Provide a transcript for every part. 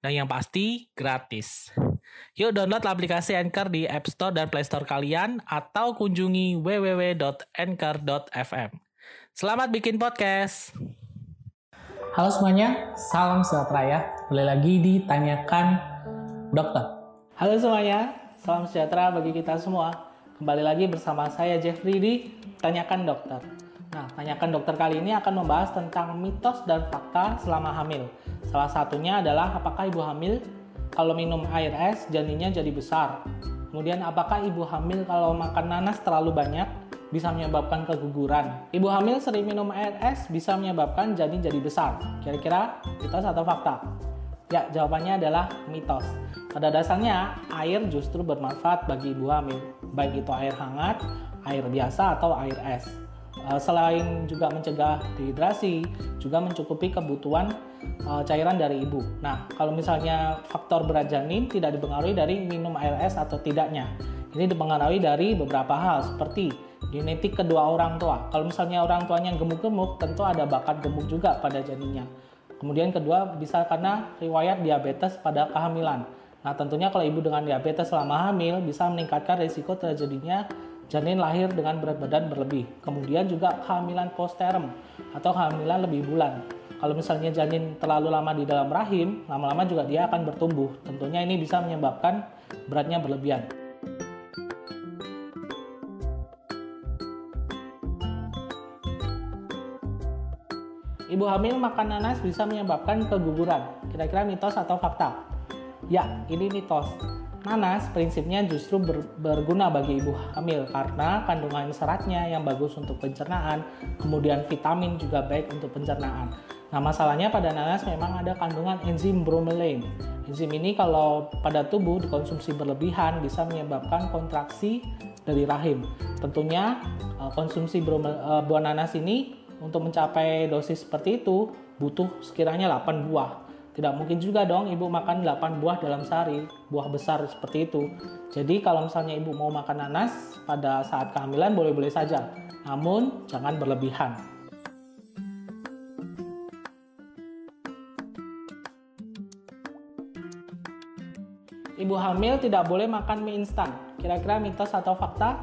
Dan yang pasti, gratis. Yuk download aplikasi Anchor di App Store dan Play Store kalian atau kunjungi www.anchor.fm. Selamat bikin podcast. Halo semuanya, salam sejahtera ya. Boleh lagi ditanyakan dokter. Halo semuanya, salam sejahtera bagi kita semua. Kembali lagi bersama saya Jeffrey di Tanyakan Dokter. Nah, Tanyakan Dokter kali ini akan membahas tentang mitos dan fakta selama hamil. Salah satunya adalah apakah ibu hamil kalau minum air es janinnya jadi besar. Kemudian apakah ibu hamil kalau makan nanas terlalu banyak bisa menyebabkan keguguran? Ibu hamil sering minum air es bisa menyebabkan janin jadi besar. Kira-kira mitos atau fakta? Ya, jawabannya adalah mitos. Pada dasarnya, air justru bermanfaat bagi ibu hamil, baik itu air hangat, air biasa, atau air es. Eh, selain juga mencegah dehidrasi, juga mencukupi kebutuhan eh, cairan dari ibu. Nah, kalau misalnya faktor berat janin tidak dipengaruhi dari minum es atau tidaknya. Ini dipengaruhi dari beberapa hal seperti genetik kedua orang tua. Kalau misalnya orang tuanya gemuk-gemuk, tentu ada bakat gemuk juga pada janinnya. Kemudian kedua bisa karena riwayat diabetes pada kehamilan. Nah tentunya kalau ibu dengan diabetes selama hamil bisa meningkatkan risiko terjadinya janin lahir dengan berat badan berlebih. Kemudian juga kehamilan posterm atau kehamilan lebih bulan. Kalau misalnya janin terlalu lama di dalam rahim, lama-lama juga dia akan bertumbuh. Tentunya ini bisa menyebabkan beratnya berlebihan. Ibu hamil makan nanas bisa menyebabkan keguguran. Kira-kira mitos atau fakta? Ya, ini mitos. Nanas prinsipnya justru ber, berguna bagi ibu hamil karena kandungan seratnya yang bagus untuk pencernaan, kemudian vitamin juga baik untuk pencernaan. Nah, masalahnya pada nanas memang ada kandungan enzim bromelain. Enzim ini kalau pada tubuh dikonsumsi berlebihan bisa menyebabkan kontraksi dari rahim. Tentunya eh, konsumsi eh, buah nanas ini untuk mencapai dosis seperti itu butuh sekiranya 8 buah. Tidak mungkin juga dong ibu makan 8 buah dalam sehari, buah besar seperti itu. Jadi kalau misalnya ibu mau makan nanas pada saat kehamilan boleh-boleh saja, namun jangan berlebihan. Ibu hamil tidak boleh makan mie instan. Kira-kira mitos atau fakta?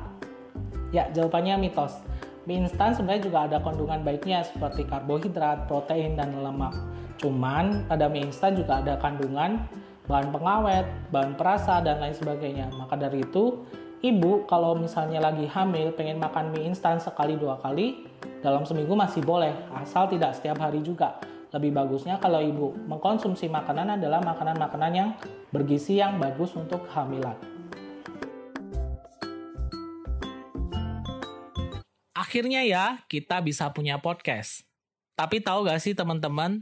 Ya, jawabannya mitos. Mie instan sebenarnya juga ada kandungan baiknya seperti karbohidrat, protein, dan lemak. Cuman pada mie instan juga ada kandungan bahan pengawet, bahan perasa, dan lain sebagainya. Maka dari itu, ibu kalau misalnya lagi hamil pengen makan mie instan sekali dua kali dalam seminggu masih boleh, asal tidak setiap hari juga. Lebih bagusnya kalau ibu mengkonsumsi makanan adalah makanan-makanan yang bergizi yang bagus untuk kehamilan. Akhirnya ya, kita bisa punya podcast. Tapi tahu gak sih teman-teman,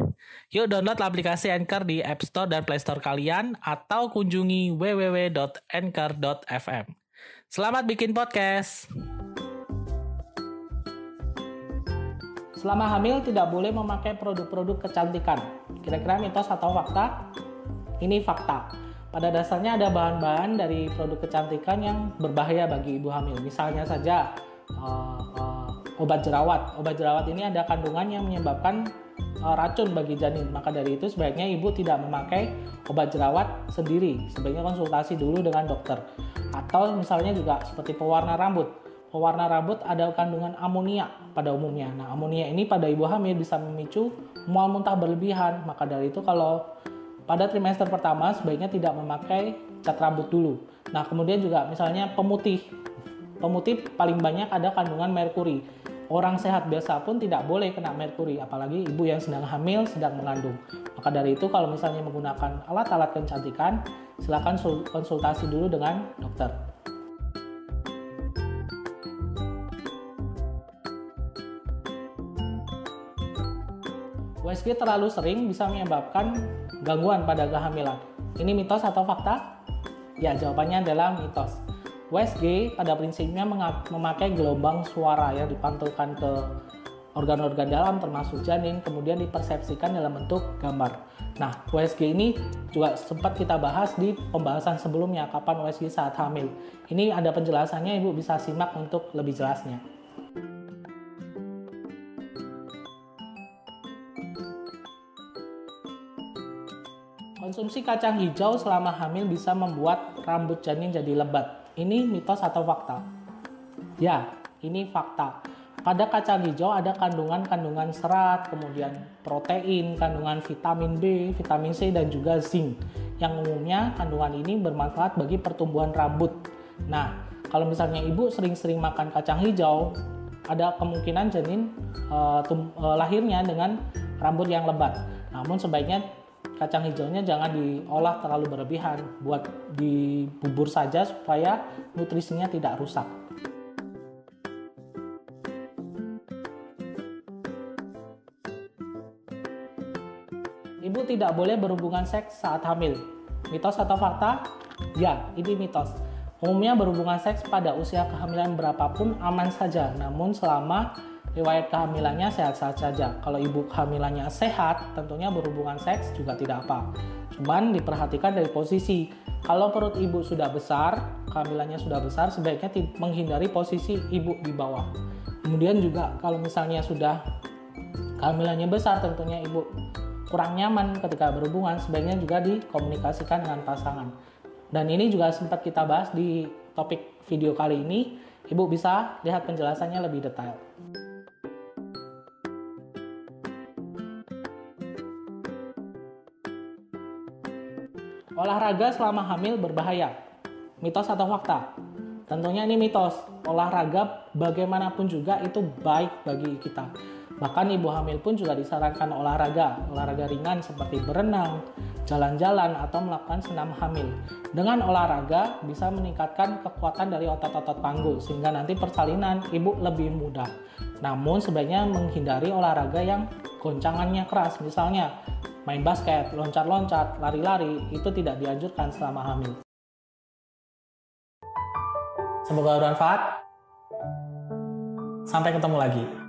Yuk download aplikasi Anchor di App Store dan Play Store kalian atau kunjungi www.anchor.fm. Selamat bikin podcast! Selama hamil tidak boleh memakai produk-produk kecantikan. Kira-kira mitos atau fakta? Ini fakta. Pada dasarnya ada bahan-bahan dari produk kecantikan yang berbahaya bagi ibu hamil. Misalnya saja uh, uh, obat jerawat. Obat jerawat ini ada kandungan yang menyebabkan uh, racun bagi janin. Maka dari itu sebaiknya ibu tidak memakai obat jerawat sendiri. Sebaiknya konsultasi dulu dengan dokter. Atau misalnya juga seperti pewarna rambut pewarna rambut ada kandungan amonia pada umumnya. Nah, amonia ini pada ibu hamil bisa memicu mual muntah berlebihan. Maka dari itu kalau pada trimester pertama sebaiknya tidak memakai cat rambut dulu. Nah, kemudian juga misalnya pemutih. Pemutih paling banyak ada kandungan merkuri. Orang sehat biasa pun tidak boleh kena merkuri, apalagi ibu yang sedang hamil, sedang mengandung. Maka dari itu kalau misalnya menggunakan alat-alat kecantikan, silakan konsultasi dulu dengan dokter. USG terlalu sering bisa menyebabkan gangguan pada kehamilan. Ini mitos atau fakta? Ya, jawabannya adalah mitos. USG pada prinsipnya memakai gelombang suara yang dipantulkan ke organ-organ dalam termasuk janin kemudian dipersepsikan dalam bentuk gambar. Nah, USG ini juga sempat kita bahas di pembahasan sebelumnya kapan USG saat hamil. Ini ada penjelasannya Ibu bisa simak untuk lebih jelasnya. Konsumsi kacang hijau selama hamil bisa membuat rambut janin jadi lebat. Ini mitos atau fakta? Ya, ini fakta. Pada kacang hijau ada kandungan-kandungan serat, kemudian protein, kandungan vitamin B, vitamin C, dan juga zinc. Yang umumnya kandungan ini bermanfaat bagi pertumbuhan rambut. Nah, kalau misalnya ibu sering-sering makan kacang hijau, ada kemungkinan janin uh, uh, lahirnya dengan rambut yang lebat. Namun sebaiknya kacang hijaunya jangan diolah terlalu berlebihan buat dibubur saja supaya nutrisinya tidak rusak Ibu tidak boleh berhubungan seks saat hamil. Mitos atau fakta? Ya, ini mitos. Umumnya berhubungan seks pada usia kehamilan berapapun aman saja, namun selama riwayat kehamilannya sehat-sehat saja. Kalau ibu kehamilannya sehat, tentunya berhubungan seks juga tidak apa. Cuman diperhatikan dari posisi. Kalau perut ibu sudah besar, kehamilannya sudah besar, sebaiknya menghindari posisi ibu di bawah. Kemudian juga kalau misalnya sudah kehamilannya besar, tentunya ibu kurang nyaman ketika berhubungan, sebaiknya juga dikomunikasikan dengan pasangan. Dan ini juga sempat kita bahas di topik video kali ini. Ibu bisa lihat penjelasannya lebih detail. Olahraga selama hamil berbahaya. Mitos atau fakta? Tentunya ini mitos. Olahraga bagaimanapun juga itu baik bagi kita. Bahkan ibu hamil pun juga disarankan olahraga, olahraga ringan seperti berenang, jalan-jalan atau melakukan senam hamil. Dengan olahraga bisa meningkatkan kekuatan dari otot-otot panggul sehingga nanti persalinan ibu lebih mudah. Namun sebaiknya menghindari olahraga yang goncangannya keras, misalnya main basket, loncat-loncat, lari-lari itu tidak dianjurkan selama hamil. Semoga bermanfaat. Sampai ketemu lagi.